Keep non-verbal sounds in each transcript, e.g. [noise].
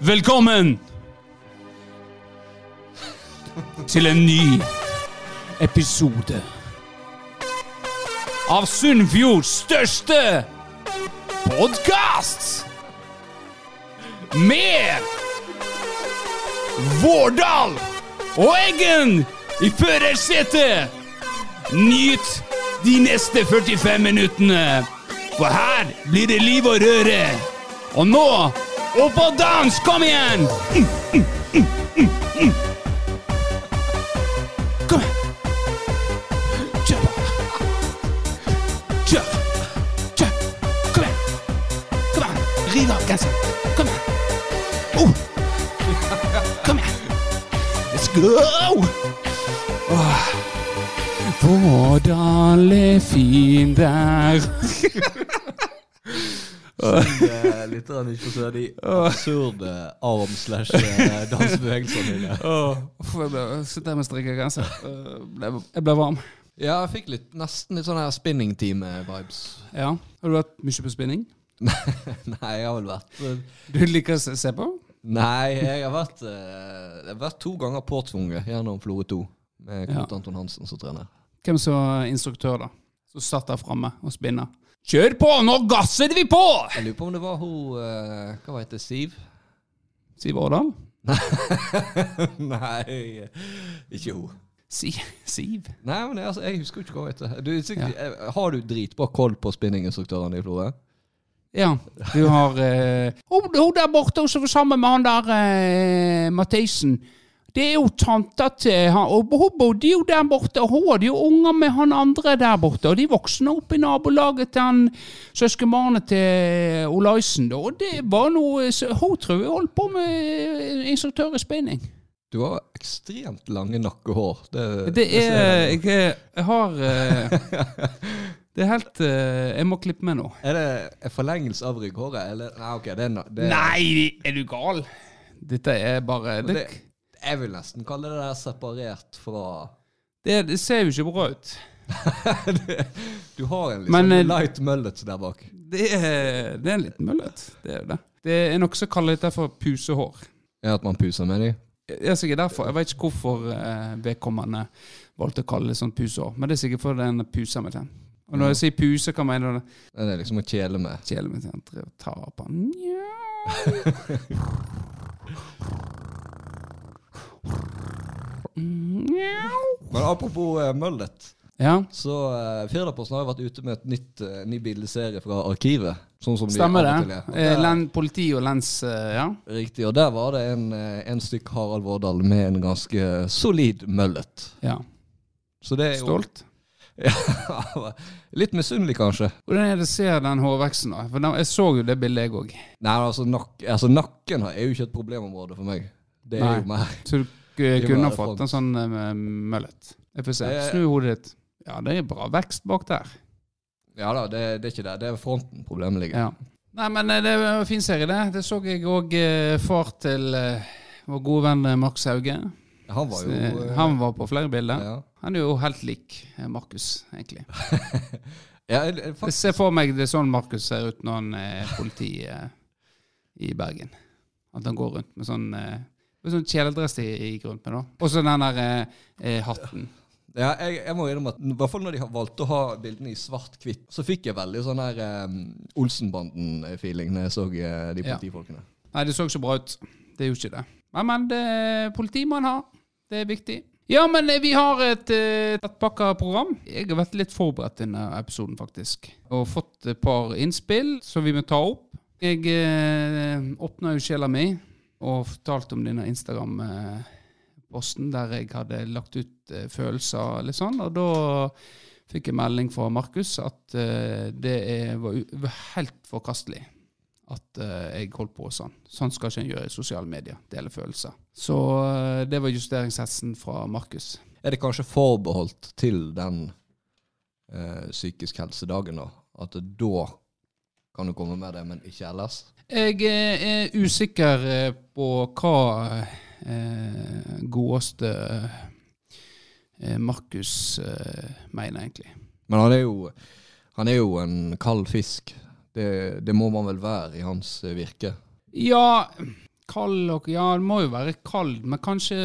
Velkommen til en ny episode av Sunnfjords største podkast! Med Vårdal og Eggen i førersetet! Nyt de neste 45 minuttene, for her blir det liv og røre. Og nå opp og dans! Kom igjen! Kom igjen. Kjør på. Kjør. Kjør. Kom igjen. Kom igjen. Riv av. Kom igjen. Oh. Kom igjen. Let's go! Åh. Hvordan er fin der Eh, Litt av ikke forstår de [laughs] absurde arm slash eh, dine. [laughs] Uff, sitter her med strikka genser. Jeg ble varm. Ja, jeg fikk litt, nesten litt sånn her spinning-team-vibes. Ja. Har du vært mye på spinning? [laughs] Nei, jeg har vel vært eh, Du liker å se på? Nei, jeg har vært, eh, jeg har vært to ganger påtvunget gjennom Florø 2 med Knut Ja. Anton Hansen som trener. Hvem som var instruktør, da? Som satt der framme og spinner? Kjør på! Nå gasser vi på! Jeg lurer på om det var hun uh, Hva heter Siv? Siv Årdal? [laughs] Nei, ikke hun. Si, Siv? Nei, men jeg, altså, jeg husker ikke hva hun heter. Du, er sikkert, ja. Har du dritbra koll på spinninginstruktørene i Florø? Ja. Du har uh, hun der borte hun som var sammen med han der uh, Mathisen. Det er jo tanta til han, og hun bodde jo der borte, og hun hadde jo unger med han andre der borte. Og de voksne opp i nabolaget til han søskenbarnet til Olaisen. Og det var noe Hun tror jeg holdt på med instruktør i spinning. Du har ekstremt lange nakkehår. Det, Det er jeg. Jeg, har eh, [laughs] Det er helt eh, Jeg må klippe meg nå. Er det en forlengelse av rygghåret, eller Nei, okay, det er, det er Nei, er du gal? Dette er bare Det, Jeg vil nesten kalle det der separert fra det, det ser jo ikke bra ut. [laughs] Du har en liksom Men, eh, light mullet der bak. Det er, det er en liten møllet. Det er det. Det er noe som kaller dette for pusehår. Er at man puser med de? Det er sikkert derfor. Jeg vet ikke hvorfor eh, vedkommende valgte å kalle det sånn pusehår. Men det er sikkert fordi den puser med tenn. Og når jeg sier puse, hva mener du? Det er liksom å kjele med. Kjele med tenn. Ta på Nja. [laughs] Men apropos uh, Møllet. Ja, så uh, Firdaposten har jo vært ute med et nytt uh, ny bildeserie fra arkivet. Sånn som stemmer de det. der- len, politi og lens, uh, ja. Riktig. Og der var det en, en stykk Harald Vårdal med en ganske solid møllet. ja. Så det er jo Stolt. [laughs] Ja, litt misunnelig, kanskje. Hvordan er det ser den hårveksten? da? For Jeg så jo det bildet, jeg òg. Nei, altså, nak altså nakken er jo ikke et problemområde for meg. Det er Nei. jo mer Så du må kunne ha fått en sånn uh, møllet. Jeg får se. Det- Snu hodet ditt. Ja, det er bra vekst bak der. Ja da, det, det er ikke det. Det er fronten problemet ligger. Ja. Nei, men eh, det er en fin serie, det. Det så jeg òg far til eh, vår gode venn eh, Markus Hauge. Han var jo eh, Han var på flere bilder. ja. Han er jo helt lik eh, Markus, egentlig. [laughs] Ja, faktisk, Se for meg det er sånn Markus ser ut når han er politi eh, i Bergen. At han går rundt med sånn eh, med sånn kjeledress rundt med, da. Og så den der eh, eh, hatten. ja, jeg, jeg må innrømme at i hvert fall når de valgte å ha bildene i svart-hvitt, så fikk jeg veldig sånn her um, Olsenbanden-feeling når jeg så eh, de Ja. politifolkene. Nei, det så ikke så bra ut. Det gjorde ikke det. Men, men det er politimann har. Det er viktig. Ja, men vi har et uh, tettpakka program. Jeg har vært litt forberedt denne episoden, faktisk. Og fått et par innspill som vi må ta opp. Jeg eh, åpna jo sjela mi og fortalte om denne Instagram-posten der jeg hadde lagt ut eh, følelser litt sånn. Og da fikk jeg melding fra Markus at eh, det var helt forkastelig at eh, jeg holdt på sånn. Sånn skal ikke en gjøre i sosiale medier. Dele følelser. Så det var justeringshetsen fra Markus. Er det kanskje forbeholdt til den eh, psykisk helsedagen, da? At da kan du komme med det, men ikke ellers? Jeg eh, er usikker eh, på hva eh, godeste eh, Markus eh, mener, egentlig. Men han er jo, han er jo en kald fisk. Det, det må man vel være i hans eh, virke. Ja, Kald og Ja, det må jo være kald, men kanskje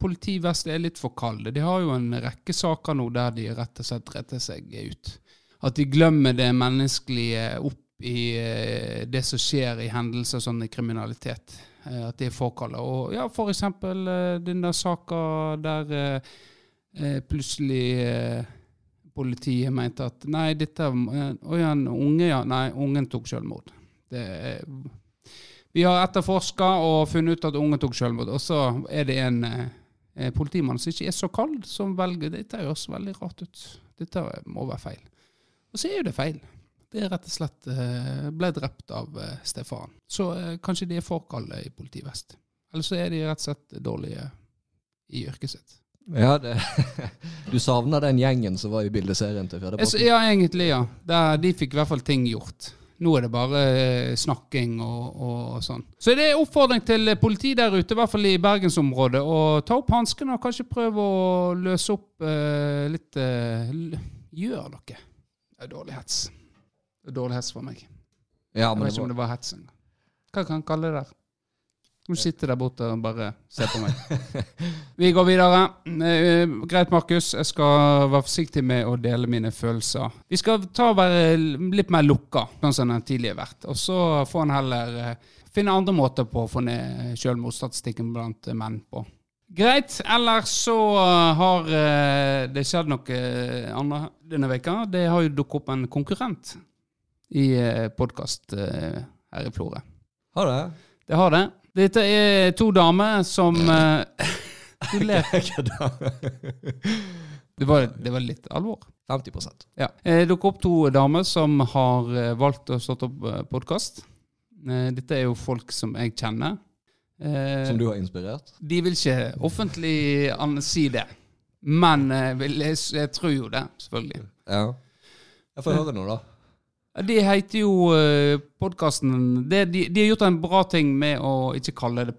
politivest er litt for kalde. De har jo en rekke saker nå der de rett og slett retter seg ut. At de glemmer det menneskelige opp i eh, det som skjer i hendelser sånn i kriminalitet. Eh, at det er for. Og ja, for eksempel eh, den der saka der eh, plutselig eh, politiet mente at nei, dette Å ja, en unge, ja. Nei, ungen tok selvmord. Det vi har etterforska og funnet ut at ungen tok selvmord. Og så er det en eh, politimann som ikke er så kald, som velger Dette høres veldig rart ut. Dette må være feil. Og så er jo det feil. Det er rett og slett eh, ble drept av stefaren. Stefan. Så eh, kanskje de er for kalde i politivest. Eller så er de rett og slett dårlige i yrket sitt. Ja, det, [laughs] du savner den gjengen som var i bildeserien til Jeg? Ja, egentlig, ja. De fikk i hvert fall ting gjort. Nå er det bare eh, snakking og, og, og sånn. Så det er oppfordring til politi der ute, i hvert fall i bergensområdet, å ta opp hanskene og kanskje prøve å løse opp eh, litt eh, Gjør noe. Det er dårlig hets. Dårlig hets for meg. Ja, Jeg vet ikke det om det var hets engang. Hva kan han kalle det der? Du sitter der borte og bare ser på meg. [laughs] Vi går videre. Eh, greit, Markus. Jeg skal være forsiktig med å dele mine følelser. Vi skal ta og være litt mer lukka, sånn som den tidligere har vært. Og så får en heller eh, finne andre måter på å få ned selvmordsstatistikken blant menn på. Greit. Ellers så eh, har eh, det skjedd noe annet denne veka. Det har jo dukket opp en konkurrent i podkast her i Florø. har det? Det har det. Dette er to damer som [laughs] eh, Du ler. Det var, det var litt alvor. 50% Ja. Eh, Det dukker opp to damer som har eh, valgt å starte opp podkast. Dette er jo folk som jeg kjenner. Eh, Som du har inspirert? De vil ikke offentlig si det. Men eh, vil- jeg, jeg tror jo det, selvfølgelig. Ja. Jeg får høre nå, da. De heter jo uh, podkasten de, de har gjort en bra ting med å ikke kalle det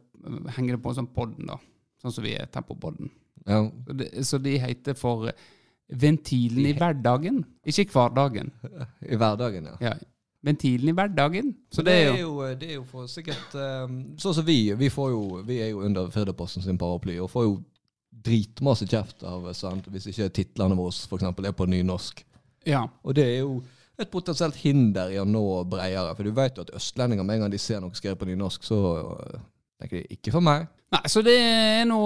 henge det på en sånn podden, da. Sånn som vi er Tempopodden. Ja. Så de, så de heter for Ventilen i hverdagen. Ikke hverdagen. I hverdagen, ja. Ja. Ventilen i hverdagen. Så det er jo det er jo for sikkert um, Sånn som vi. Vi, får jo, vi er jo under Firdaposten sin paraply og får jo dritmasse kjeft av sant? hvis ikke titlene våre for eksempel er på nynorsk. Ja. Og det er jo et potensielt hinder i å nå bredere. For du vet jo at østlendinger med en gang de ser noe skrevet på nynorsk, så øh, tenker de ikke for meg. Nei, så det er nå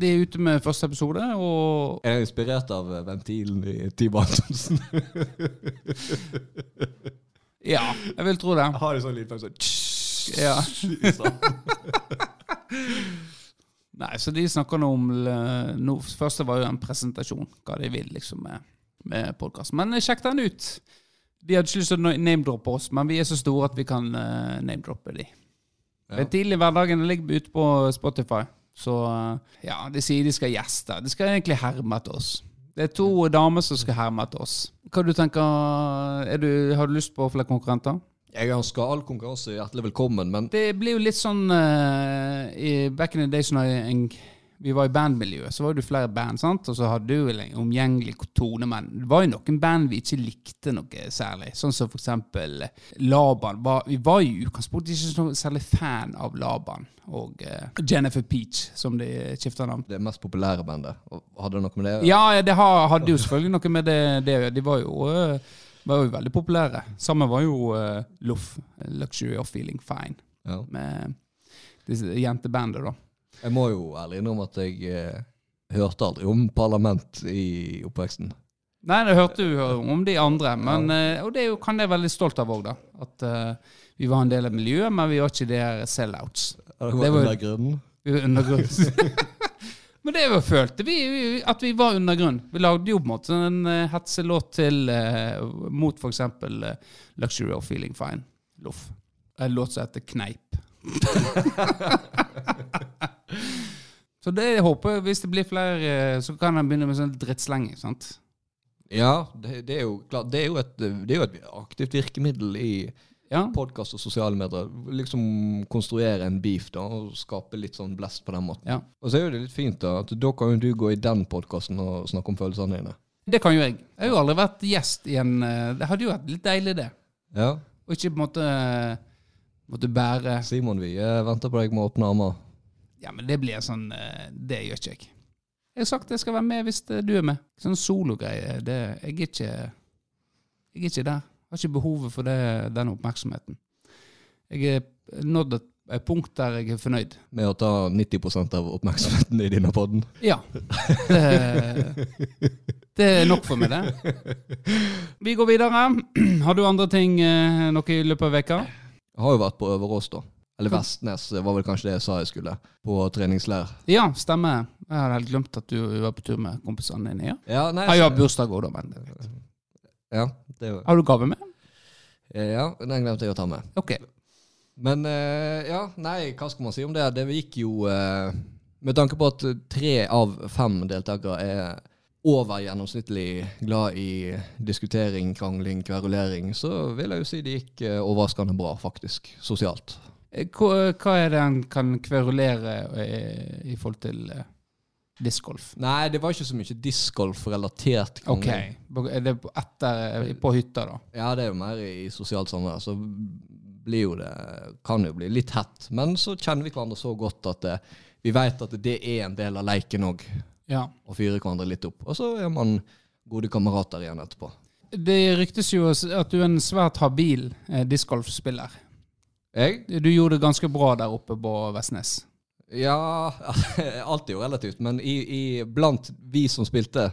de er ute med første episode, og Jeg er inspirert av øh, ventilen i Tibo Antonsen. Ja, jeg vil tro det. Jeg Har de sånn liten sånn Ja. [laughs] Nei, så de snakker nå om eh, no, Første var jo en presentasjon, hva de vil liksom med, med podkast. Men eh, sjekk den ut. De hadde ikke lyst til å name-droppe oss, men vi er så store at vi kan uh, name-droppe de. Ja. Tidlig i hverdagen ligger ute på Spotify. Så eh, ja, de sier de skal gjeste. De skal egentlig herme etter oss. Det er to damer som skal herme etter oss. Hva du tenker, er du, Har du lyst på flere konkurrenter? Jeg ønsker all konkurranse hjertelig velkommen, men Det blir jo litt sånn uh, i Back in the days når en, vi var i bandmiljøet, så var det flere band, sant? og så hadde du vel en omgjengelig tone, men det var jo noen band vi ikke likte noe særlig. Sånn som for eksempel Laban. Var, vi var jo i utgangspunktet ikke så særlig fan av Laban og uh, Jennifer Peach, som de skifta navn. det mest populære bandet. Hadde det noe med det å Ja, det hadde jo selvfølgelig noe med det, det De var jo, uh, var jo veldig populære. Samme var jo uh, Loff, Luxury of Feeling Fine, Ja. med disse jentebandet, da. Jeg må jo ærlig innrømme at jeg eh, hørte aldri om Parlament i oppveksten. Nei, det hørte du om de andre, men, eh, og det er jo, kan jeg være veldig stolt av òg, da. At eh, vi var en del av miljøet, men vi var ikke der sellouts. Det Det var under grunnen. [laughs] Vi var undergrunn. men det var følte vi, vi at vi var undergrunn. Vi lagde jo på en måte en uh, hetselåt til eh, mot for eksempel eh, Luxury of Feeling Fine, Loff. En låt som heter Kneip. [laughs] Så det jeg håper hvis det blir flere, eh, så kan han begynne med sånn drittslenging. sant? Ja, det, det er jo klart. Det er jo, et, det er jo et aktivt virkemiddel i Ja. podkast og sosiale medier. Liksom konstruere en beef da, og skape litt sånn blest på den måten. ja. Og så er jo det litt fint da, at da kan jo du gå i den podkasten og snakke om følelsene dine. Det kan jo jeg. Jeg har jo aldri vært gjest i en eh, Det hadde jo vært litt deilig, det. Ja, Og ikke på en måte eh, Måtte bære Simon, vi venter på deg med åpne armer. Ja, men det blir sånn eh, Det gjør ikke jeg. Jeg har sagt jeg skal være med hvis eh, du er med. Sånn sologreie. Jeg er ikke Jeg er ikke der. Jeg har ikke behovet for det, den oppmerksomheten. Jeg er nådd et, et punkt der jeg er fornøyd. Med å ta 90% av oppmerksomheten i denne podden. Ja. Det, det er nok for meg, det. Vi går videre. [clears throat] Har du andre ting eh, noe i løpet av veka? Jeg har jo vært på Øverås, da. Eller Vestnes var vel kanskje det jeg sa jeg skulle. På treningsleir. Ja, stemmer. Jeg hadde helt glemt at du var på tur med kompisene dine. Ja, Ja, nei, Jeg har bursdag òg, da. Men ja, det, har du gave med? ja, den glemte jeg å ta med. Ok. Men eh, ja, nei, hva skal man si om det? Det gikk jo eh, Med tanke på at tre av fem deltakere er over gjennomsnittlig glad i diskutering, krangling, kverulering, så vil jeg jo si det gikk eh, overraskende bra, faktisk. Sosialt. Eh, Hva, hva er det han kan kverulere eh, i forhold til eh, discgolf? Nei, det var ikke så mye discgolf-relatert Ok. Er det på, etter, eh, på hytta, da? Ja, det er jo mer i sosialt samvær. Så blir jo det Kan jo bli litt hett. Men så kjenner vi hverandre så godt at det, vi vet at det er en del av leiken òg. Ja. Å fyre hverandre litt opp. Og så er man gode kamerater igjen etterpå. Det ryktes jo at du er en svært habil eh, discgolfspiller. Jeg? Du gjorde det ganske bra der oppe på Vestnes. Ja [laughs] Alt er jo relativt. Men i, i, blant vi som spilte,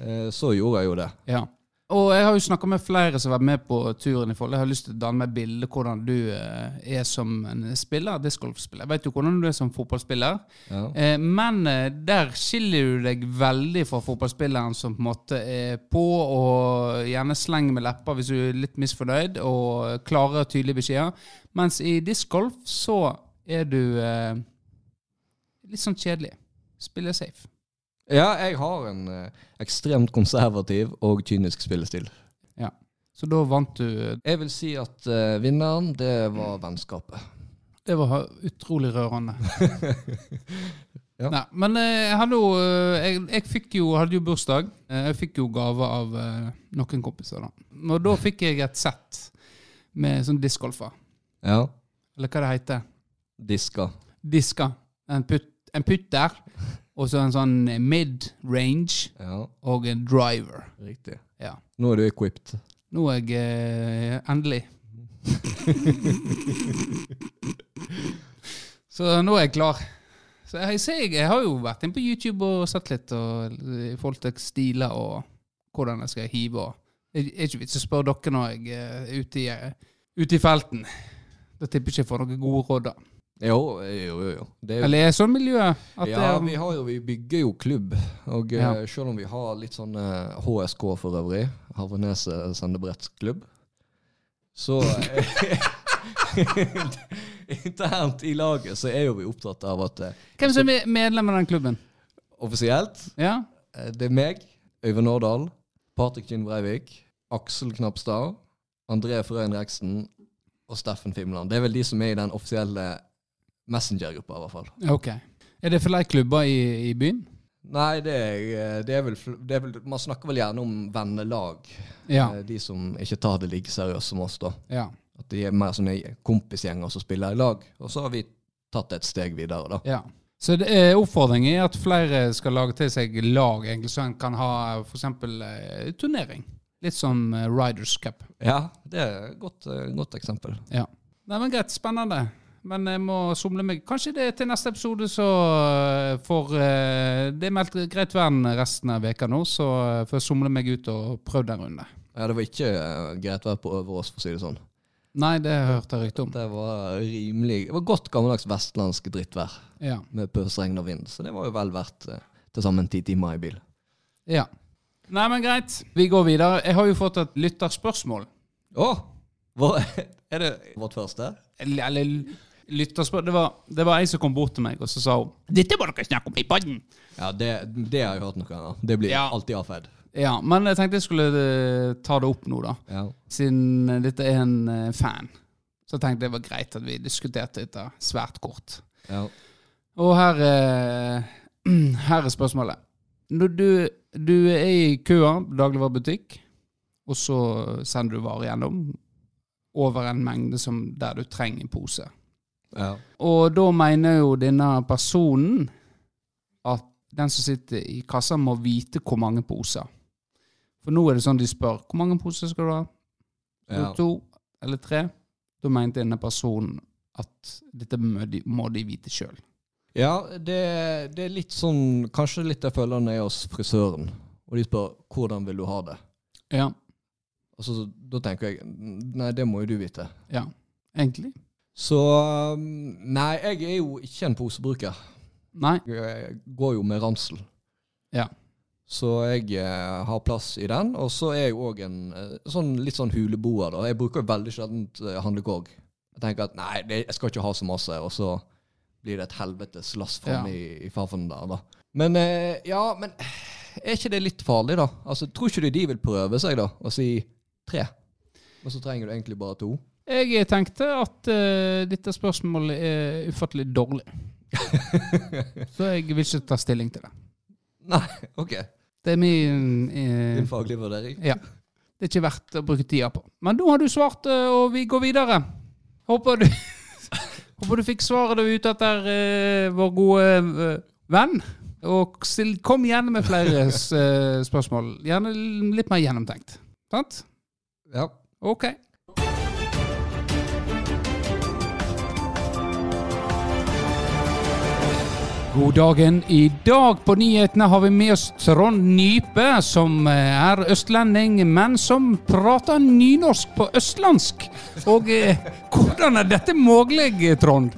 eh, så gjorde jeg jo det. Ja. Og jeg har jo snakka med flere som har vært med på turen i forhold. Jeg har lyst til å danne meg bilde hvordan du eh, er som en spiller, discgolfspiller. Jeg vet jo hvordan du er som fotballspiller. Ja. Eh, Men eh, der skiller du deg veldig fra fotballspilleren som på en måte er på og gjerne slenger med lepper hvis du er litt misfornøyd, og klarer tydelige beskjeder. Mens i discgolf så er du litt sånn kjedelig. Spiller safe. Ja, jeg har en eh, ekstremt konservativ og kynisk spillestil. Så da vant du Jeg vil si at eh, vinneren, det var vennskapet. Det var utrolig rørende. [laughs] Ja. Nei, men eh, jo eh, jeg, jeg fikk jo, hadde jo bursdag. Eh, Jeg fikk jo gave av eh, noen kompiser. da. Og da fikk jeg et sett med sånn discgolfer. Ja. Eller hva det heter. Diska. Diska. En, putt, en putter. Og så en sånn mid-range Ja, og en driver. riktig. Ja. Nå er du equipped. Nå er jeg eh, endelig [laughs] Så nå er jeg klar. Så jeg, ser, jeg, har jo vært inne på YouTube og sett litt og, i forhold til stiler og hvordan jeg skal hive. Det er ikke vits å spørre dere når jeg er ute i, eh, ute i felten. Da tipper jeg ikke jeg får noen gode råd. da. Jo, jo, jo. jo. Det er jo Eller er sånn miljøet? At ja, vi, har jo, vi bygger jo klubb. Og eh, Ja. selv om vi har litt sånn eh, HSK for øvrig, Havreneset sendebrettsklubb, så [laughs] Internt i laget så er jo vi opptatt av at eh, Hvem som er medlem av den klubben? offisielt Ja? eh, det er meg, Øyvind Årdal, Patrik Kinn Breivik, Aksel Knapstad, André Frøyen Reksten og Steffen Fimland. Det er vel de som er i den offisielle Messenger-gruppa, i hvert fall. Ok. Er det flere klubber i, i byen? Nei, det er, det, er vel, det er vel Man snakker vel gjerne om vennelag. Ja. Eh, De som ikke tar det like seriøst som oss, da. ja. At de er mer sånne kompisgjenger som spiller i lag. Og så har vi tatt et steg videre, da. Ja. Så det er oppfordringen er at flere skal lage til seg lag, egentlig, så en kan ha f.eks. Eh, turnering. Litt som eh, Riders Cup. Ja, det er et godt, eh, godt eksempel. Ja. Nei, men Greit, spennende. Men jeg må somle meg Kanskje det til neste episode, så eh, får eh, Det er meldt greit vær resten av veka nå, så eh, får jeg somle meg ut og prøve en runde. Ja, det var ikke greit vær på over oss, for å si det sånn. Nei, det hørte jeg rykte om. Det var rimelig Det var godt gammeldags vestlandsk drittvær Ja. med pøsregn og vind. Så det var jo vel verdt til sammen ti timer i bil. ja. Nei, men greit. Vi går videre. Jeg har jo fått et lytterspørsmål. Å! Oh, [laughs] Er det vårt første? Eller eller lytterspør... Det var, det var ei som kom bort til meg, og så sa hun Dette må dere snakke om i podden! Ja, det, det har jeg hørt noe av. Det blir Ja. alltid avfeid. Ja, men jeg tenkte jeg skulle eh, ta det opp nå, da. Ja. Siden eh, dette er en eh, fan. Så tenkte jeg det var greit at vi diskuterte dette svært kort. ja. Og her, eh, [clears throat] her er spørsmålet. Når du, du er i køa, dagligvarebutikk, og så sender du varer gjennom, over en mengde som der du trenger en pose. Ja. Og da mener jo denne personen at den som sitter i kassa, må vite hvor mange poser. For nå er det sånn de spør hvor mange poser skal du ha. Ja. To eller tre. Da mente denne personen at dette må de, må de vite sjøl. Ja, det, det er litt sånn Kanskje litt jeg føler når jeg er hos frisøren, og de spør 'hvordan vil du ha det'? Ja. Og så, da tenker jeg Nei, det må jo du vite. ja. Egentlig. Så um, Nei, jeg er jo ikke en posebruker. Nei. Jeg går jo med ransel. Ja. Så jeg eh, har plass i den. Og så er jeg òg en eh, sånn, litt sånn huleboer. da. Jeg bruker veldig sjelden eh, handlekorg. Jeg tenker at nei, det, jeg skal ikke ha så masse, og så blir det et helvetes lass fram Ja. i, i farfen der, da. Men eh, ja, men er ikke det litt farlig, da? Altså, Tror ikke du de vil prøve seg, da, og si tre? Og så trenger du egentlig bare to? Jeg tenkte at uh, dette spørsmålet er ufattelig dårlig. [laughs] Så jeg vil ikke ta stilling til det. Nei, OK. Det er min uh, Din faglige vurdering. Ja. Det er ikke verdt å bruke tida på. Men nå har du svart, uh, og vi går videre. Håper du, [laughs] håper du fikk svaret du er ute etter, vår gode venn. Og still, kom gjerne med flere [laughs] spørsmål. Gjerne litt mer gjennomtenkt. Sant? Ja. Ok. God dagen. I dag på nyhetene har vi med oss Trond Nype, som eh, er østlending, men som prater nynorsk på østlandsk. Og eh, hvordan er dette mulig, Trond?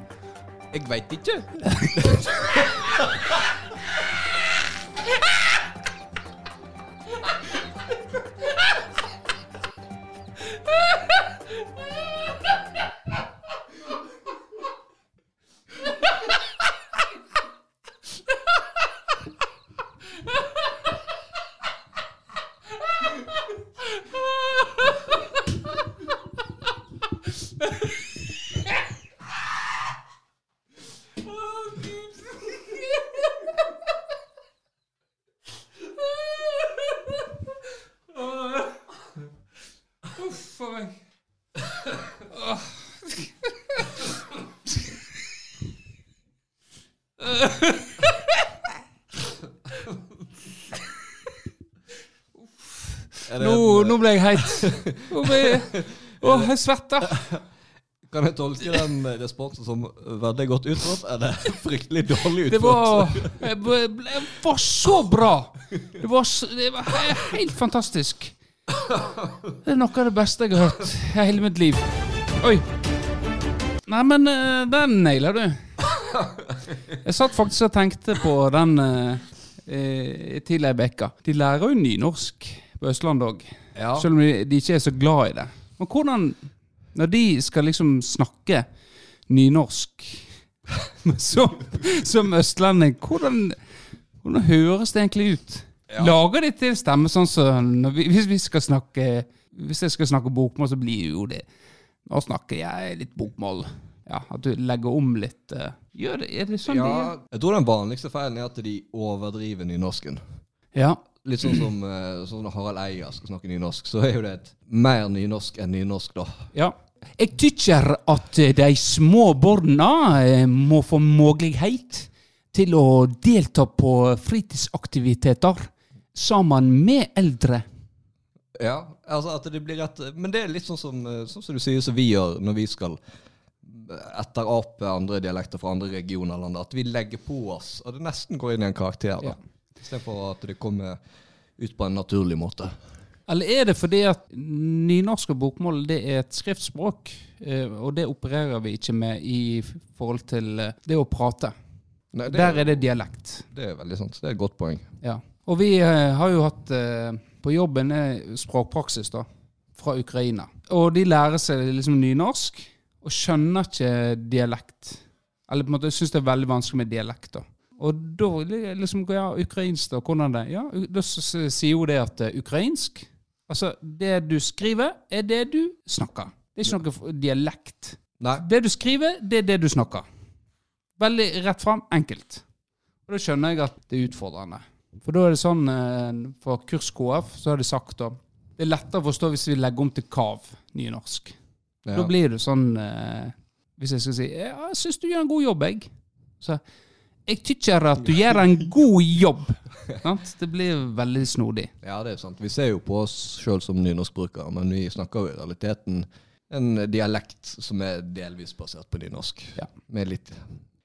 Jeg veit ikke. [laughs] ble jeg heit. Jeg Å, svetter. Kan jeg tolke den eh, responsen som veldig godt utført, eller [laughs] fryktelig dårlig utført? Det var, jeg ble, ble, var så bra! Det var, det var helt fantastisk. Det er noe av det beste jeg har hørt i hele mitt liv. Oi. Nei, men eh, den naila du. Jeg satt faktisk og tenkte på den eh, eh, tidligere i veka. De lærer jo nynorsk på Østlandet òg, Ja. selv om de, ikke er så glad i det. Men hvordan Når de skal liksom snakke nynorsk [laughs] som, som østlending, hvordan, hvordan høres det egentlig ut? Ja. Lager de til stemme sånn som så vi, hvis vi skal snakke Hvis jeg skal snakke bokmål, så blir jo det Nå snakker jeg litt bokmål. Ja, At du legger om litt. eh, gjør det, Er det sånn ja, de gjør? jeg tror den vanligste feilen er at de overdriver nynorsken. Ja. Litt sånn som [clears throat] eh, sånn Harald Eia skal snakke nynorsk, så er jo det et mer nynorsk enn nynorsk, da. ja. Jeg tykker at eh, de små barna eh, må få mulighet til å delta på fritidsaktiviteter sammen med eldre. Ja, altså at det blir rett Men det er litt sånn som, sånn som du sier som vi gjør når vi skal etterape andre dialekter fra andre regioner av landet. At vi legger på oss, og det nesten går inn i en karakter. da. Ja. Istedenfor at det kommer ut på en naturlig måte. Eller er det fordi at nynorsk og bokmål det er et skriftspråk, eh, og det opererer vi ikke med i forhold til eh, det å prate? Nei, det, Der er det dialekt. det er veldig sant. Det er et godt poeng. Ja. Og vi eh, har jo hatt på jobben språkpraksis da, fra Ukraina. Og de lærer seg liksom nynorsk, og skjønner ikke dialekt. Eller på en måte syns det er veldig vanskelig med dialekt. da. Og da liksom, ja, ukrainsk, da, hvordan det? Ja, da sier jo det at eh, ukrainsk Altså, det du skriver, er det du snakker. Det er ikke noe dialekt. Nei, Det du skriver, det er det du snakker. Veldig rett fram, enkelt. Og da skjønner jeg at det er utfordrende. For da er det sånn eh, For kurs KF så har de sagt da Det er lettere å forstå hvis vi legger om til KAV, nynorsk. Ja. Da blir det sånn eh, Hvis jeg skal si ja, 'Jeg syns du gjør en god jobb', jeg. Så jeg tykker at du gjør en god jobb. Sant? Det blir veldig snodig. Ja, det er sant. Vi ser jo på oss sjøl som nynorskbrukere, men vi snakker jo i realiteten en dialekt som er delvis basert på nynorsk. Ja. Med litt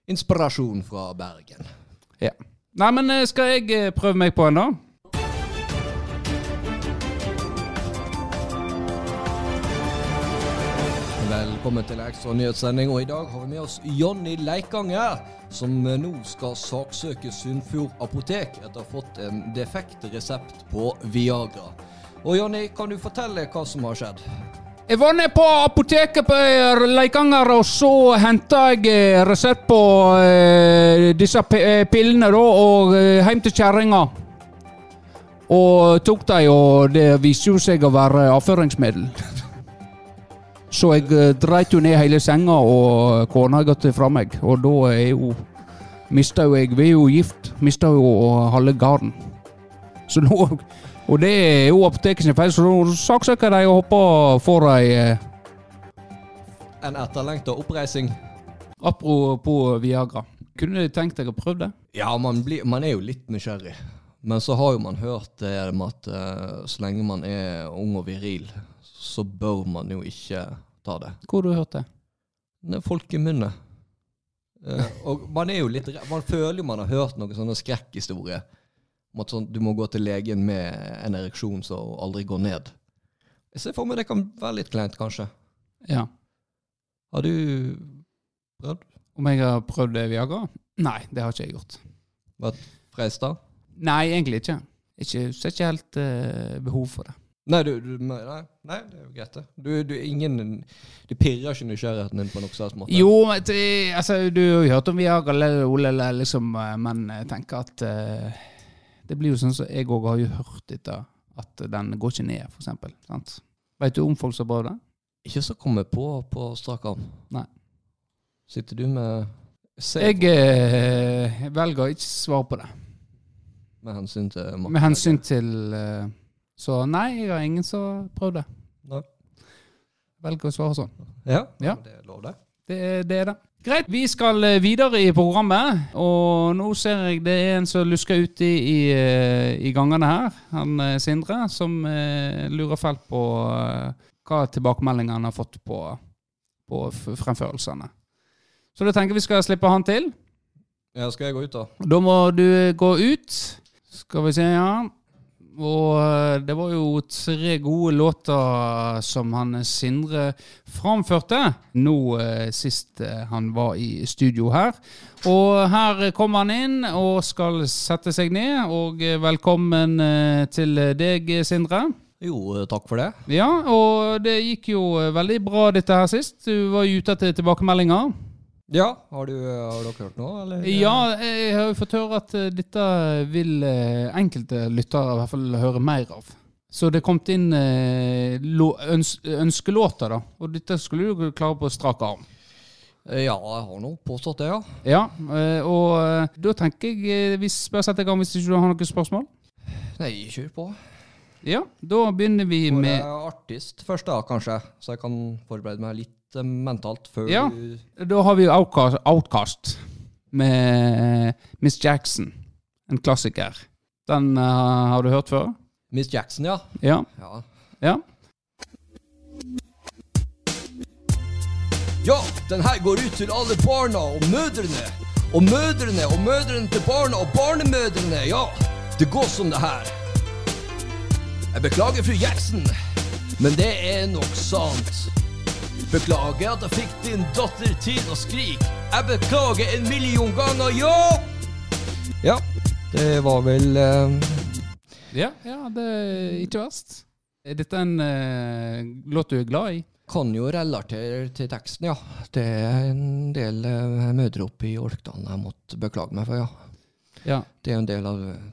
inspirasjon fra Bergen. Ja. Nei, men eh, skal jeg eh, prøve meg på en, da? Velkommen til ekstra nyhetssending, og i dag har vi med oss Jonny Leikanger, som nå skal saksøke Sunnfjord apotek etter å ha fått en defekt resept på Viagra. Og Jonny, kan du fortelle hva som har skjedd? Jeg var nede på apoteket på Leikanger, og så henta jeg eh, resept på eh, disse eh, pillene, da, og hjem til kjerringa. Og tok dem, og det viste jo seg å være avføringsmiddel. [laughs] Så jeg eh, dreit jo ned hele senga, og kona har gått fra meg. Og da er jo Mista jo jeg Vi er jo gift. Mista jo halve gården. Så nå [laughs] Og det er jo apoteket sin feil, så nå saksøker de og hopper for ei eh, En etterlengta oppreising? Apropos Viagra. Kunne du tenkt deg å prøve det? Ja, man, blir, man er jo litt nysgjerrig. Men så har jo man hørt det med at eh, så lenge man er ung og viril, så bør man jo ikke ta det. Hvor har du hørt det? Det folk i munnen. Eh, og man er jo litt. Man føler jo man har hørt noen sånne skrekkhistorier. Om at sånn, du må gå til legen med en ereksjon som aldri går ned. Jeg ser for meg det kan være litt kleint, kanskje. Ja. Har du prøvd? Om jeg har prøvd Viagra? Nei, det har ikke jeg gjort. Freista? Nei, egentlig ikke. Jeg ser ikke helt uh, behov for det. Nei, du, du, nei, nei, det er jo greit, det. Du, du, ingen, du pirrer ikke nysgjerrigheten din på noen slags måte? Jo, det, altså, du har jo hørt om Viagra, le- olele, liksom, eh, men jeg tenker at uh, det blir jo sånn som jeg òg har jo hørt etter at den går ikke ned, for eksempel. Sant? Vet du om folk som har prøvd det? Ikke så kommer på på strak arm. Nei. Sitter du med Jeg eh, velger å ikke svare på det. med hensyn til? Med hensyn til eh, Så nei, jeg har ingen som har prøvd det. Nei. Velger å svare sånn. Ja, Ja. det er lov, det. Det, det er det. Greit, vi skal eh, videre i programmet. Og nå ser jeg det er en som lusker ute i, i, eh, i gangene her. Han eh, Sindre, som eh, lurer fælt på eh, hva tilbakemeldingene han har fått på, på fremførelsene. Så da tenker vi skal slippe han til. Ja, skal jeg gå ut, da? Da må du gå ut. Skal vi se, ja. Og eh, det var jo tre gode låter som han Sindre framførte nå eh, sist eh, han var i studio her. Og her kommer han inn og skal sette seg ned. Og eh, velkommen eh, til deg, Sindre. Jo, eh, takk for det. Ja, og det gikk jo eh, veldig bra dette her sist. Du var ute etter tilbakemeldinger. Ja, har, du, har dere hørt noe, eller? Ja, jeg har jo fått høre at eh, dette vil eh, enkelte lyttere i hvert fall høre mer av. Så det kom inn eh, øns ønskelåter, da. Og dette skulle du klare på strak arm. Ja, jeg har nå påstått det, ja. Ja, og da tenker jeg vi bare setter i gang hvis ikke du har noen spørsmål. Nei, kjør på. Ja, da begynner vi For med er artist først, da, kanskje? Så jeg kan forberede meg litt mentalt før Ja. du Da har vi Outcast, Outcast med Miss Jackson. En klassiker. Den uh, har du hørt før? Miss Jackson, ja. Ja. ja. ja. Ja, den her går ut til alle barna og mødrene. Og mødrene og mødrene til barna og barnemødrene. Ja, det går som det her. Jeg beklager, fru Jackson, men det er nok sant. Beklager at jeg fikk din datter til å skrike. Jeg beklager en million ganger, ja! Ja, det var vel eh, Ja, ja, det er ikke verst. Er dette en eh, låt du er glad i? Kan jo relatere til teksten, ja. Det er en del eh, mødre oppe i Orkdalen jeg måtte beklage meg for, ja. Ja, Det er jo en del av eh,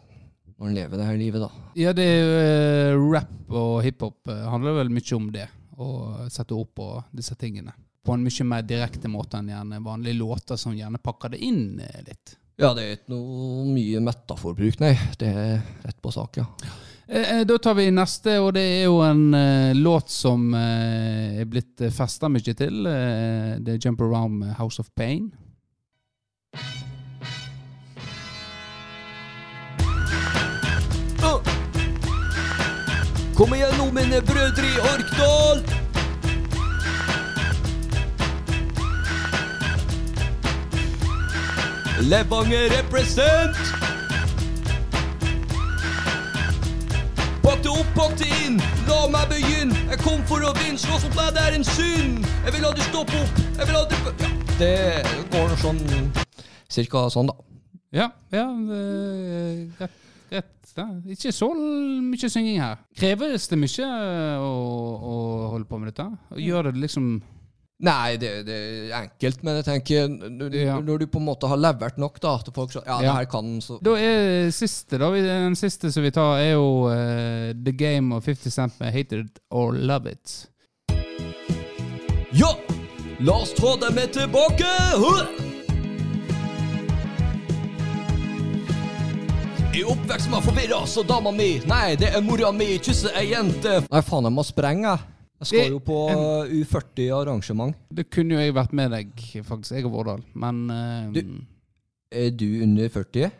når en lever det her livet, da. ja det er jo eh, rap og hiphop eh, handler vel mye om det. Å sette opp på disse tingene. På en mye mer direkte måte enn gjerne vanlige låter som gjerne pakker det inn eh, litt. Ja, det er ikke noe mye metaforbruk, nei. Det er rett på sak, ja. Eh, eh, Da tar vi neste, og det er jo en uh, låt som uh, er blitt festa mye til. Uh, det er 'Jump Around' 'House of Pain'. Kom igjen nå, mine brødre i Orkdal! Levanger represent! Pakk opp, pakk inn, la meg begynne. Jeg kom for å vinne, slåss mot meg, det er en synd. Jeg vil aldri stoppe opp, jeg vil aldri Ja, det går sånn Cirka sånn, da. Ja, ja det er greit da. Ikke så mye synging her. Kreves det mye å, å holde på med dette? Og Gjør det liksom Nei, det, det er enkelt, men jeg tenker når, du- Ja. når du på en måte har levert nok da, til folk så, Ja, det her kan så Da er siste, da. Den siste som vi tar, er jo uh, The Game of 50 Cent med 'Hate It or Love It'. Ja! La oss ta dem med tilbake! Huh! I oppvekst var forvirra, så dama mi Nei, det er mora mi, kysser ei jente Nei, faen, jeg må sprenge. Jeg skal Det- jo på uh, U40-arrangement. Det kunne jo jeg vært med deg, faktisk. Jeg og Vårdal. Men eh, Du- Er du under 40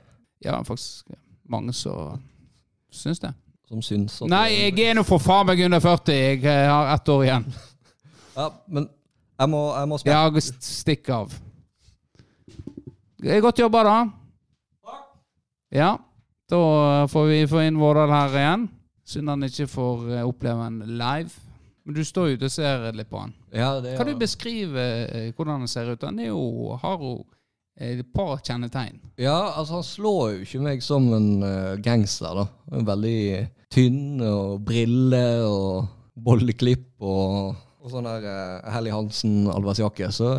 ja, faktisk mange som syns det. som syns at Nei, jeg er nå for faen meg under 40. Jeg eh, har ett år igjen. [laughs] Ja, men jeg må, jeg må sprenge. Ja, stikk av. Det er godt jobba, da. Ja. Da får vi få inn Vårdal her igjen. Synd han ikke får eh, oppleve en live. Men du står jo ute og ser litt på han. Ja, det, Kan du beskrive eh, hvordan han ser ut? Han er jo, har jo eh, et par kjennetegn. Ja, altså han slår jo ikke meg som en gangster, da. Er veldig tynn og briller og bolleklipp og, og sånn der uh, Helly Hansen-allværsjakke. Så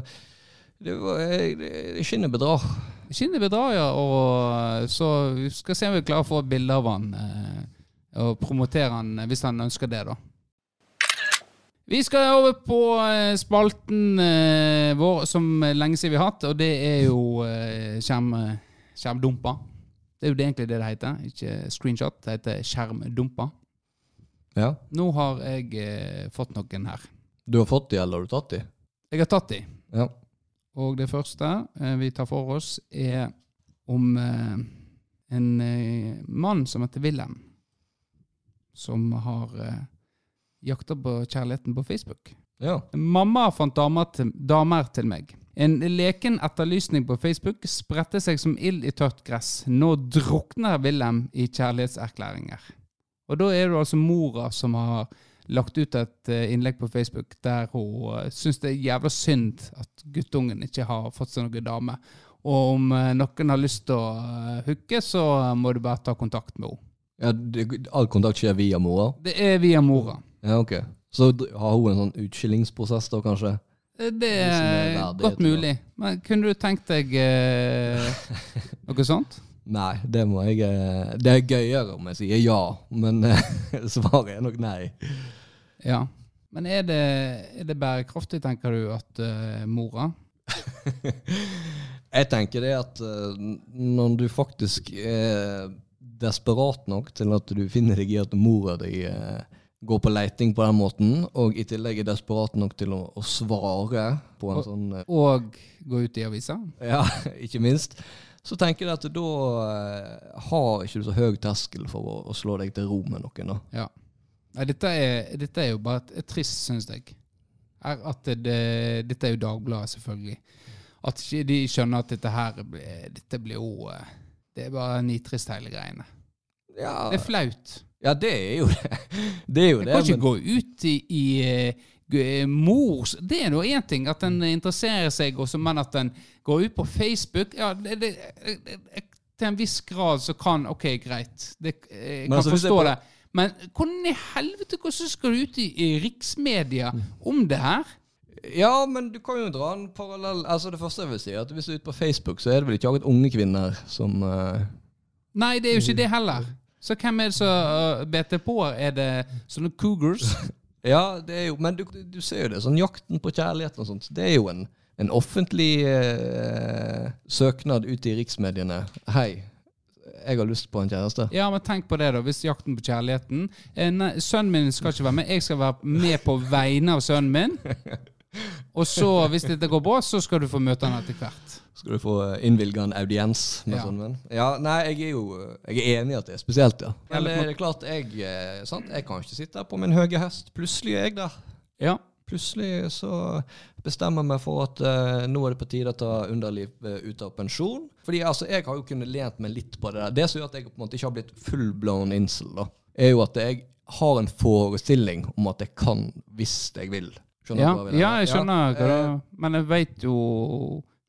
det, var, det, det skinner bedrar. Skinnet bedrar, ja. Og så vi skal se om vi klarer å få bilde av han eh, og promotere han eh, hvis han ønsker det, da. Vi skal over på eh, spalten vår som lenge siden vi har hatt, og det er jo skjermdumpa. Det er jo det egentlig det det heter, ikke screenshot. Det heter skjermdumpa. Ja. Nå har jeg fått noen her. Du har fått de, eller har du tatt de? Jeg har tatt de. Ja. Og det første eh, vi tar for oss, er om eh, en eh, mann som heter Wilhelm, som har jakta på kjærligheten på Facebook. Ja. Mamma fant damer til, damer til meg. En leken etterlysning på Facebook spredte seg som ild i tørt gress. Nå drukner Wilhelm i kjærlighetserklæringer. Og da er det altså mora som har lagt ut et eh, innlegg på Facebook der hun uh, syns det er jævla synd at guttungen ikke har fått seg noen dame. Og om eh, noen har lyst til å hooke, så må du bare ta kontakt med henne. ja det, all kontakt skjer via mora? Det er via mora. Ja, ok. Så har hun en sånn utskillingsprosess da, kanskje? Eh, Det er, det er godt mulig. Men kunne du tenkt deg eh, [laughs] noe sånt? Nei, det må jeg eh, Det er gøyere om jeg sier ja, men eh, [laughs] svaret er nok nei. Ja. Men er det, er det bærekraftig, tenker du, at uh, mora [laughs] Jeg tenker det at uh, når du faktisk er desperat nok til at du finner deg i at mora di uh, går på leiting på den måten, og i tillegg er desperat nok til å, å svare på en Og- sånn Og gå ut i avisa? Ja, [laughs] ikke minst. Så tenker jeg at da eh, har ikke du så høy terskel for å, å slå deg til ro med noen. da. Ja. Nei, dette er, dette er jo bare et, et trist, syns jeg. Er at det, det, dette er jo Dagbladet, selvfølgelig. At de skjønner at dette her Dette blir jo eh, Det er bare nitrist, hele greiene. Ja, Det er flaut. ja, det er jo det. [laughs] Det er jo det. kan ikke men- gå ut i, i eh, mors Det er nå én ting at en interesserer seg, også, men at en går ut på Facebook Ja, det, det, det, til en viss grad så kan Ok, greit. Det, jeg kan altså, forstå det. Men hvordan i helvete hvordan skal du ut i, i riksmedia Mm. om det her? Ja, men du kan jo dra en parallell Altså Det første jeg vil si, er at hvis du er ute på Facebook, så er det vel ikke akkurat unge kvinner som uh... Nei, det er jo ikke det heller. Så hvem er det som uh, beter på? Er det sånne cougars? [laughs] Ja, det er jo Men du, du ser jo det. Sånn Jakten på kjærligheten og sånt. Det er jo en, en offentlig eh, søknad ute i riksmediene. Hei, jeg har lyst på en kjæreste. Ja, men tenk på det, da. Hvis jakten på kjærligheten eh, nei, Sønnen min skal ikke være med. Jeg skal være med på vegne av sønnen min. [laughs] Og så, hvis dette går bra, så skal du få møte han etter hvert. Skal du få eh, innvilga en audiens med Ja. sånn venn? Ja, nei, jeg er jo eh, jeg er enig i at det er spesielt, ja. Eller er det klart, jeg, eh, sant? jeg kan ikke sitte på min høye hest. Plutselig er jeg der. Ja. Plutselig så bestemmer jeg meg for at uh, nå er det på tide å ta underliv ut av pensjon. Fordi altså, jeg har jo kunnet lent meg litt på det der. Det som gjør at jeg på en måte ikke har blitt full-blown incel, da, er jo at jeg har en forestilling om at jeg kan hvis jeg vil. Skjønner Ja, du hva jeg ja, jeg skjønner hva eh, Men jeg veit jo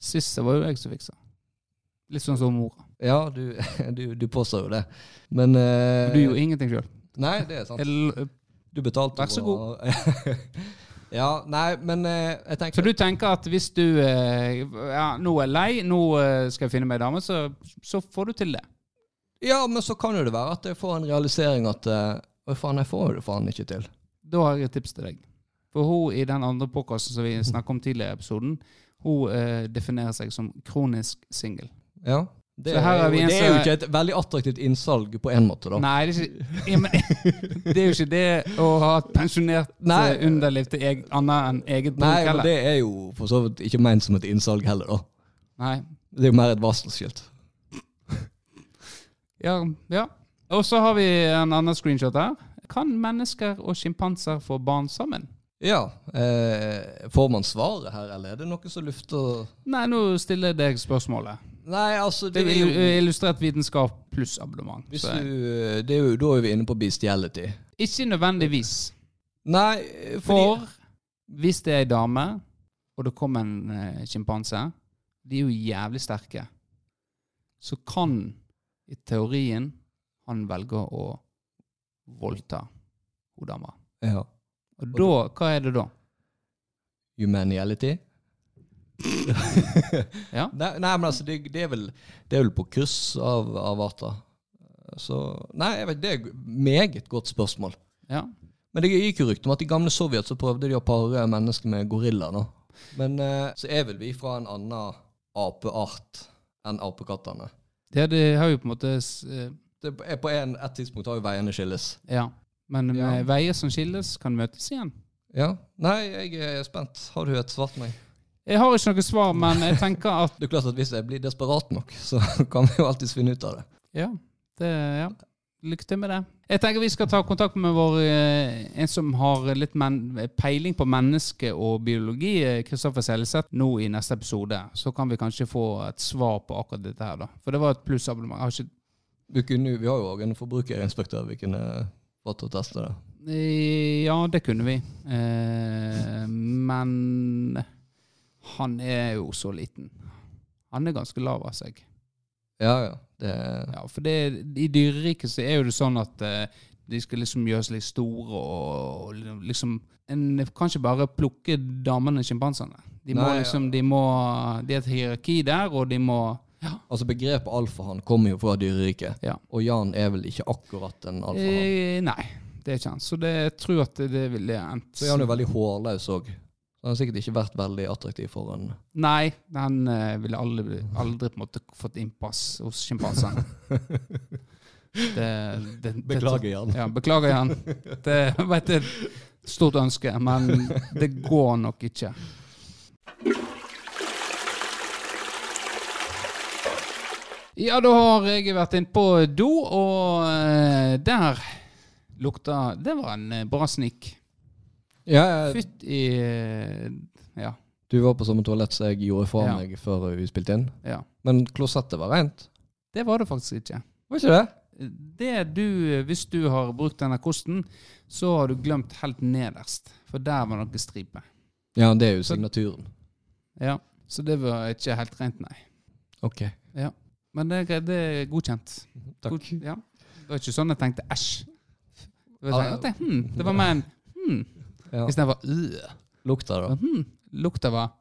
Sist var jo jeg som fiksa. Litt sånn som mora. Ja, du, [laughs] du, du påstår jo det. Men uh, Du gjorde ingenting sjøl. Nei, det er sant. Du betalte Vær så god. [laughs] ja, nei, men uh, jeg tenker Så du tenker at hvis du uh, ja, nå er lei, nå skal jeg finne meg ei dame, så, så får du til det? Ja, men så kan jo det være at jeg får en realisering at Å, faen, jeg får jo det faen ikke til. Da har jeg et tips til deg. For hun i den andre podkasten som vi snakket om tidligere i episoden, hun eh, definerer seg som kronisk singel. Ja. Det, er er jo, en det er jo ikke et veldig attraktivt innsalg på en måte, da. Nei, det er, ikke, ja, men, [laughs] det er jo ikke det å ha et pensjonert Nei. eh, underliv til eg, annet enn eget bruk Nei, men det er jo for så vidt ikke ment som et innsalg heller, da. Nei. Det er jo mer et varselskilt. [laughs] Ja, ja. Og så har vi en annen screenshot her. Kan mennesker og sjimpanser få barn sammen? Ja. Eh, får man svaret her, eller er det noe som lufter Nei, nå stiller jeg deg spørsmålet. Nei, altså, Det det er jo illustrert vitenskap pluss abonnement. hvis Så du, det er jo, Da er vi inne på bestiality. ikke nødvendigvis. Nei, fordi For hvis det er ei dame, og det kommer en uh, sjimpanse De er jo jævlig sterke. Så kan i teorien han velge å voldta hun dama. ja. Og da, hva er det da? Humaniality? [laughs] Ja. Nei, nei, men altså, det, det, er vel, det er vel på kryss av, av arter. Så Nei, jeg vet, det er et meget godt spørsmål. Ja. Men det gikk jo rykte om at i gamle Sovjet så prøvde de å pare mennesker med gorilla. nå. Men eh, så er vel vi fra en annen apeart enn apekattene. Det, det har jo på en måte eh, Det er på en, et tidspunkt har jo veiene skilles. Ja. Men med Ja. veier som skilles, kan møtes igjen. Ja. Nei, jeg er spent. Har du et svar til meg? Jeg har ikke noe svar, men jeg tenker at [laughs] Det er klart at Hvis jeg blir desperat nok, så [laughs] kan vi jo alltids finne ut av det. Ja. Det, ja. Lykke til med det. Jeg tenker vi skal ta kontakt med vår, eh, en som har litt men, peiling på menneske og biologi, eh, Kristoffer Seljeseth, nå i neste episode. Så kan vi kanskje få et svar på akkurat dette her, da. For det var et plussabonnement. Jeg har ikke Vi, kunne, jo- vi har jo òg en forbrukerinspektør vi kunne til å teste det. Eh, Ja, det kunne vi. Eh, men han er jo så liten. Han er ganske lav av seg. Ja, ja. Det, Ja, for det, I dyreriket så er jo det sånn at eh, de skal liksom gjøres litt store og, og liksom En kan ikke bare plukke damene og sjimpansene. De må Nei, ja. liksom de må, de er et hierarki der, og de må ja. Altså Begrepet alfahann kommer jo fra dyreriket, Ja. og Jan er vel ikke akkurat en alfahann. Eh, nei, det er ikke han. Så det, jeg tror at det, det ville endt Så er han jo veldig hårløs òg. Han har sikkert ikke vært veldig attraktiv for en Nei, han uh, ville aldri, aldri på en måte fått innpass hos sjimpansene. [laughs] Beklager, Jan. Ja, beklager, Jan. Det var et stort ønske, men det går nok ikke. Ja, da har jeg vært inn på do, og eh, der lukta Det var en eh, bra snik. Ja, Fytt i eh, Ja. Du var på samme toalett som jeg gjorde fra Ja. meg før vi spilte inn. ja. Men klosettet var rent. Det var det faktisk ikke. Var ikke det? Det du, Hvis du har brukt denne kosten, så har du glemt helt nederst. For der var noe stripe. Ja, det er jo signaturen. Ja, Så det var ikke helt rent, nei. Ok. Men det, er greit, det er godkjent. Takk. God, ja. Det var ikke sånn jeg tenkte æsj. Det var, Ah, sånn, jeg tenkte, hmm, det var mer en hm. Ja. istedenfor øh. Lukta, da. Hm. lukta var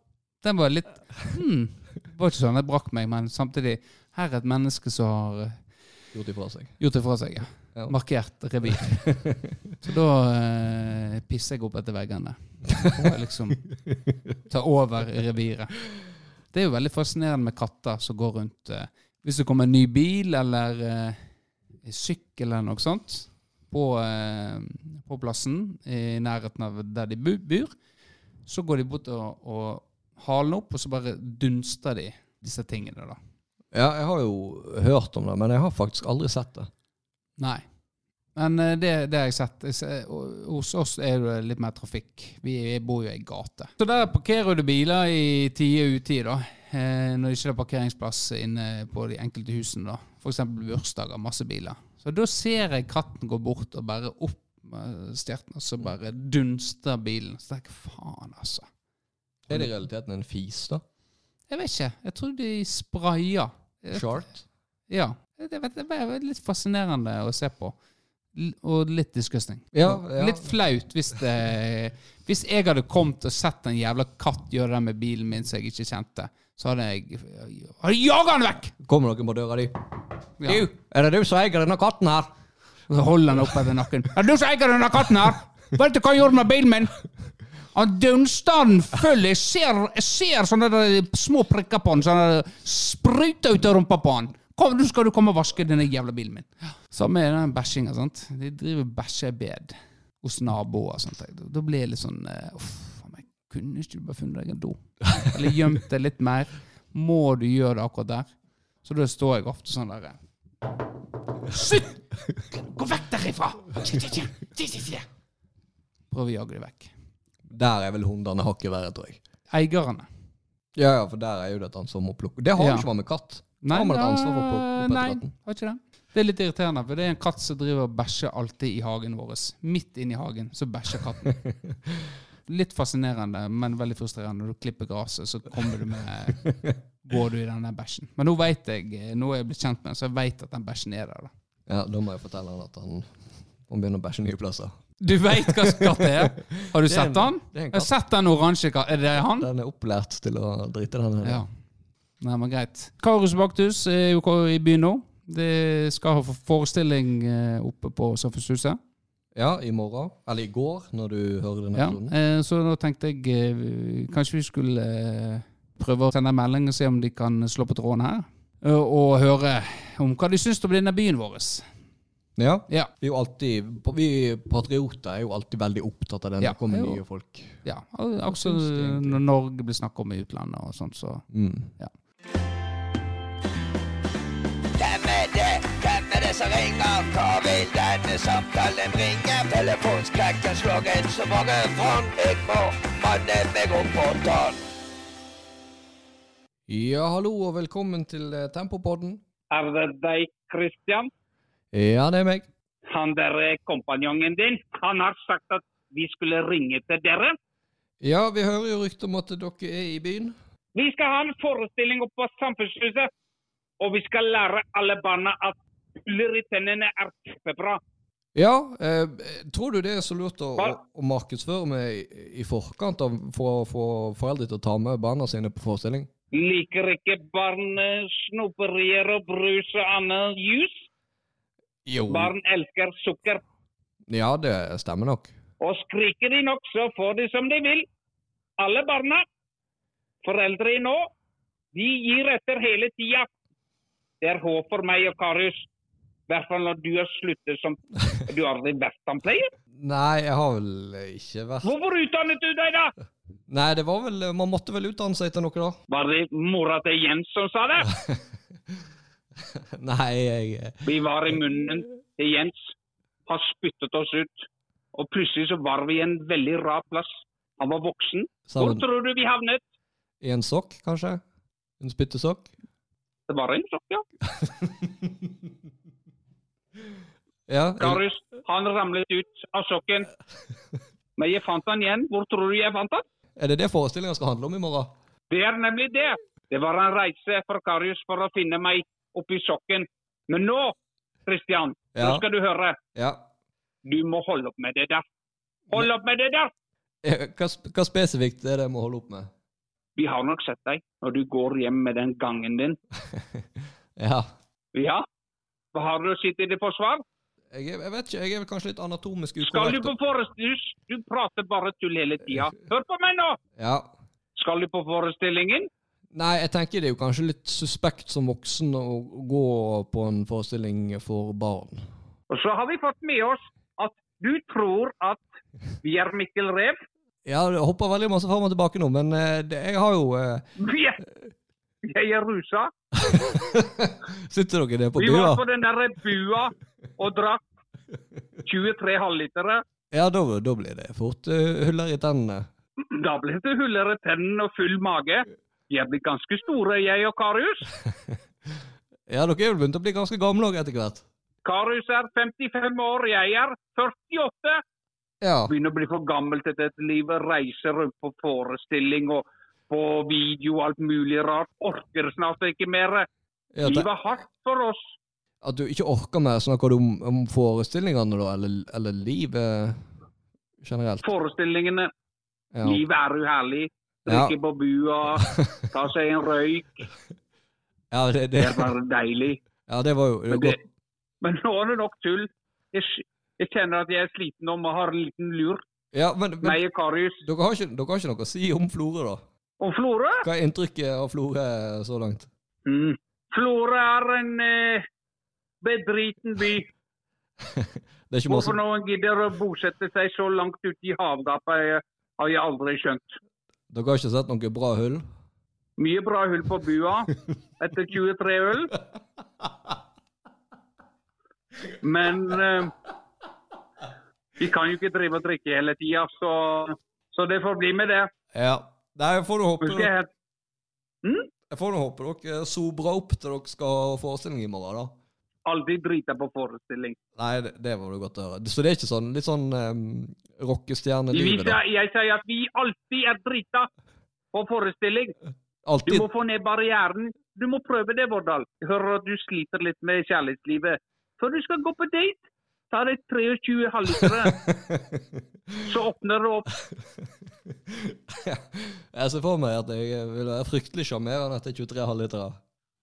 Den var litt hm. Det var ikke sånn jeg brakk meg, men samtidig Her er et menneske som har Gjort Gjort ifra seg. gjort det fra seg. Ja. Ja. Markert revir. [laughs] Så da eh, pisser jeg opp etter veggene. Og liksom ta over reviret. Det er jo veldig fascinerende med katter som går rundt eh, Hvis det kommer en ny bil eller eh, sykkel eller noe sånt på, eh, på plassen i nærheten av der de bor, så går de bort og, og haler den opp, og så bare dunster de disse tingene, da. Ja, jeg har jo hørt om det, men jeg har faktisk aldri sett det. Nei. Men eh, det, det har jeg sett. Hos oss er det litt mer trafikk. Vi bor jo i gate. Så der parkerer du biler i tide og utide, da. Eh, når det ikke er parkeringsplass inne på de enkelte husene, da. F.eks. bursdager, masse biler. Så da ser jeg katten gå bort og bare opp med stjerten, og så bare dunster bilen. Så tenker jeg faen, altså. Er det i realiteten en fis, da? Jeg vet ikke. Jeg tror de sprayer. Short? Ja. Det, er litt fascinerende å se på. Og litt disgusting. Ja, ja. Litt flaut hvis det Hvis jeg hadde kommet og sett en jævla katt gjøre det med bilen min som jeg ikke kjente, så hadde jeg jaga han vekk! Kommer noen på døra di? Ja. Du, er det du som eier denne katten her? Og så holder han opp etter nakken. Er det du som eier denne katten her? Vet du hva han gjorde med bilen min? Han dunster den full. Jeg ser, jeg ser sånne små prikker på han. Sånne spruter ut av rumpa på han. Kom, nå skal du komme og vaske denne jævla bilen min. Samme er den bæsjinga. sant? De driver bæsjer i bed hos naboer sånt. Da- blir jeg litt sånn uh, kunne ikke du bare funnet deg en do? Eller gjemt deg litt mer? Må du gjøre det akkurat der? Så da står jeg ofte sånn der eh, Slutt! Gå vekk derifra! Prøv å jage dem vekk. Der er vel hundene hakket verre, tror jeg. Eierne. Ja, ja, for der er jo det et ansvar om å plukke. Det har Ja. ikke man med katt. Har man et ansvar for å plukke opp Nei, har ikke det. Det er litt irriterende, for det er en katt som driver og bæsjer alltid i hagen vår. Midt inni hagen så bæsjer katten. [laughs] Litt fascinerende, men veldig frustrerende. Når du klipper gresset, så kommer du med [laughs] Går du i den bæsjen. Men nå vet jeg, nå er jeg blitt kjent med den, så jeg vet at den bæsjen er der. da. Ja, da må jeg fortelle han at han må begynne å bæsje nye plasser. Du veit hva katt det er? Har du Det er sett en- den? det er en Jeg har sett den oransje katten. Er det han? Den er opplært til å drite den her. Ja. Nei, men greit. Karus Baktus er jo ko- i byen nå. Det skal ha forestilling eh, oppe på Samfunnshuset. Ja, i morgen. Eller i går, når du hører denne Ja. episoden. eh, Så nå tenkte jeg eh, kanskje vi skulle eh, prøve å sende en melding og se om de kan slå på tråden her. Og høre om hva de syns om denne byen vår. Ja. Ja. Vi er jo alltid, vi patrioter er jo alltid veldig opptatt av det når Ja, det kommer nye folk. ja. Også egentlig? når Norge blir snakket om i utlandet og sånt, så Mm. Hvem som ringer? Hva vil denne samtalen bringe? Telefonskrekken slår inn så mange fond. Jeg må manne meg opp tann. Ja, hallo og velkommen til eh, Tempopodden. Er det deg, Christian? Ja, det er meg. Han der eh, kompanjongen din, han har sagt at vi skulle ringe til dere. Ja, vi hører jo rykter om at dere er i byen. Vi skal ha en forestilling oppe på Samfunnshuset, og vi skal lære alle barna at huller i tennene er kjempebra. Ja, eh, tror du det er så lurt å, å, markedsføre med i, forkant av, for å få foreldre til å ta med barna sine på forestilling? Liker ikke barn snoperier og brus og annet jus? Jo. Barn elsker sukker. Ja, det stemmer nok. Og skriker de nok, så får de som de vil. Alle barna, foreldre i nå, de gir etter hele tida. Det er håp for meg og Karius. I hvert fall når du har sluttet som Du har aldri vært tannpleier? Nei, jeg har vel ikke vært Hvorfor utdannet du deg, da? Nei, det var vel Man måtte vel utdanne seg til noe, da? Var det mora til Jens som sa det? [laughs] Nei, jeg Vi var i munnen til Jens. har spyttet oss ut. Og plutselig så var vi i en veldig rar plass. Han var voksen. Hvor Sammen tror du vi havnet? i en sokk, kanskje? En spyttesokk? Det var en sokk, ja. [laughs] Ja. Karius, han ramlet ut av sokken. [laughs] Men jeg fant han igjen. Hvor tror du jeg fant han? Er det det forestillinga skal handle om i morgen? Det er nemlig det. Det var en reise for Karius for å finne meg oppi sokken. Men nå, Christian, nå skal du høre. Ja. Du må holde opp med det der. Hold opp med det der! Eh, Hva, hva spesifikt er det jeg må holde opp med? Vi har nok sett deg når du går hjem med den gangen din. [laughs] Ja. Ja? Har du å si til det forsvar? Jeg, jeg vet ikke, jeg er vel kanskje litt anatomisk Skal du på forestilling? Du prater bare tull hele tida. Hør på meg nå! Ja. Skal du på forestillingen? Nei, jeg tenker det er jo kanskje litt suspekt som voksen å gå på en forestilling for barn. Og så har vi fått med oss at du tror at vi er Mikkel Rev. Ja, det hopper veldig masse fram og tilbake nå, men eh, det, jeg har jo eh, jeg er rusa. [laughs] Sitter dere der på bua? Vi var på den der bua og drakk 23 halvlitere. Ja, da, da blir det fort uh, huller i tennene. Da blir det huller i tennene og full mage. Vi er blitt ganske store, jeg og Karius. [laughs] Ja, dere er jo begynt å bli ganske gamle òg etter hvert. Karius er 55 år, jeg er 48. Ja. Begynner å bli for gammel til dette livet. Reiser rundt på forestilling og på video og alt mulig rart. Orker snart ikke mer. ja Livet er hardt for oss. At du ikke orker mer, snakker du om, om forestillingene da, eller, eller livet generelt? Forestillingene. Ja. Livet er uherlig. Drikke Ja. På bua, ta seg en røyk. [laughs] Ja, det, Det det, er bare deilig. ja, det var jo det var Men, det, men nå er det nok tull. Jeg, jeg kjenner at jeg er sliten og har en liten lur. Ja, men, men Meg og Karius. dere, har ikke, dere har ikke noe å si om Florø, da? Om Florø? Hva er inntrykket av Florø så langt? Mm. Florø er en eh, bedriten by. [laughs] Hvorfor noen gidder å bosette seg så langt ute i havgapet, eh, har jeg aldri skjønt. Dere har ikke sett noen bra hull? Mye bra hull på bua [laughs] etter 23 øl. Men eh, vi kan jo ikke drive og drikke hele tida, så, så det får bli med det. Ja. Nei, får du håpe jeg, Jeg får nå håpe dere sobrer opp til dere skal ha forestilling i morgen, da. Aldri drita på forestilling. Nei, det, det var det godt å høre. Så det er ikke sånn litt sånn um, rockestjernelivet, da? Jeg sier at vi alltid er drita på forestilling. Du må få ned barrieren. Du må prøve det, Vårdal. Hører at du sliter litt med kjærlighetslivet. Før du skal gå på date, ta deg 23 halvlitere, [laughs] så åpner det opp. [laughs] jeg ser for meg at jeg vil være fryktelig sjarmerende etter 23 halvlitere.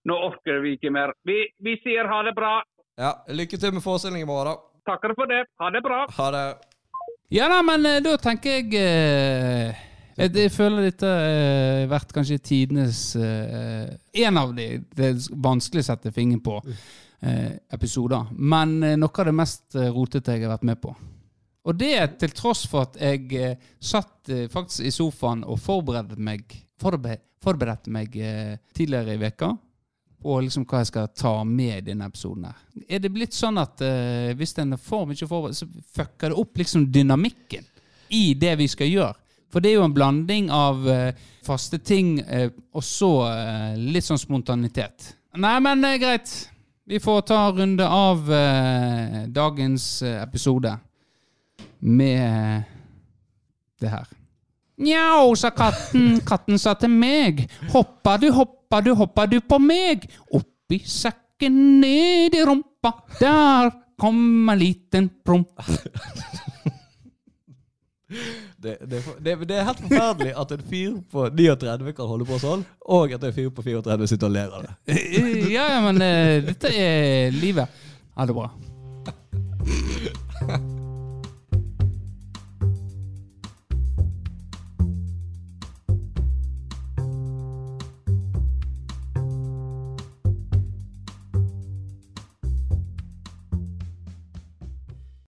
Nå orker vi ikke mer. Vi, vi sier ha det bra. Ja, lykke til med forestillingen vår, da. Takker for det. Ha det bra. Ha det. Ja, nei, men eh, da tenker jeg eh, jeg, jeg føler dette har vært kanskje tidenes eh, En av de det er vanskelig å sette fingeren på eh, episoder. Men eh, noe av det mest eh, rotete jeg har vært med på. Og det til tross for at jeg eh, satt eh, faktisk i sofaen og forberedte meg forbe forberedte meg eh, tidligere i veka på liksom hva jeg skal ta med i denne episoden. her. Er det blitt sånn at uh, hvis en er for mye forberedt, så fucker det opp liksom dynamikken i det vi skal gjøre? For det er jo en blanding av uh, faste ting uh, og så litt sånn spontanitet. Nei, men greit. Vi får ta en runde av dagens episode med det her. Njau, sa katten. Katten sa til meg. Hoppa du, hoppa du, hoppa du på meg? Oppi sekken, ned i rumpa. Der kom en liten promp. Det, det, det, det er helt forferdelig at en fyr på 39 kan holde på sånn, og at en fyr på 34 sitter og ler av det. Ja, ja, men uh, dette er livet. Ha det bra.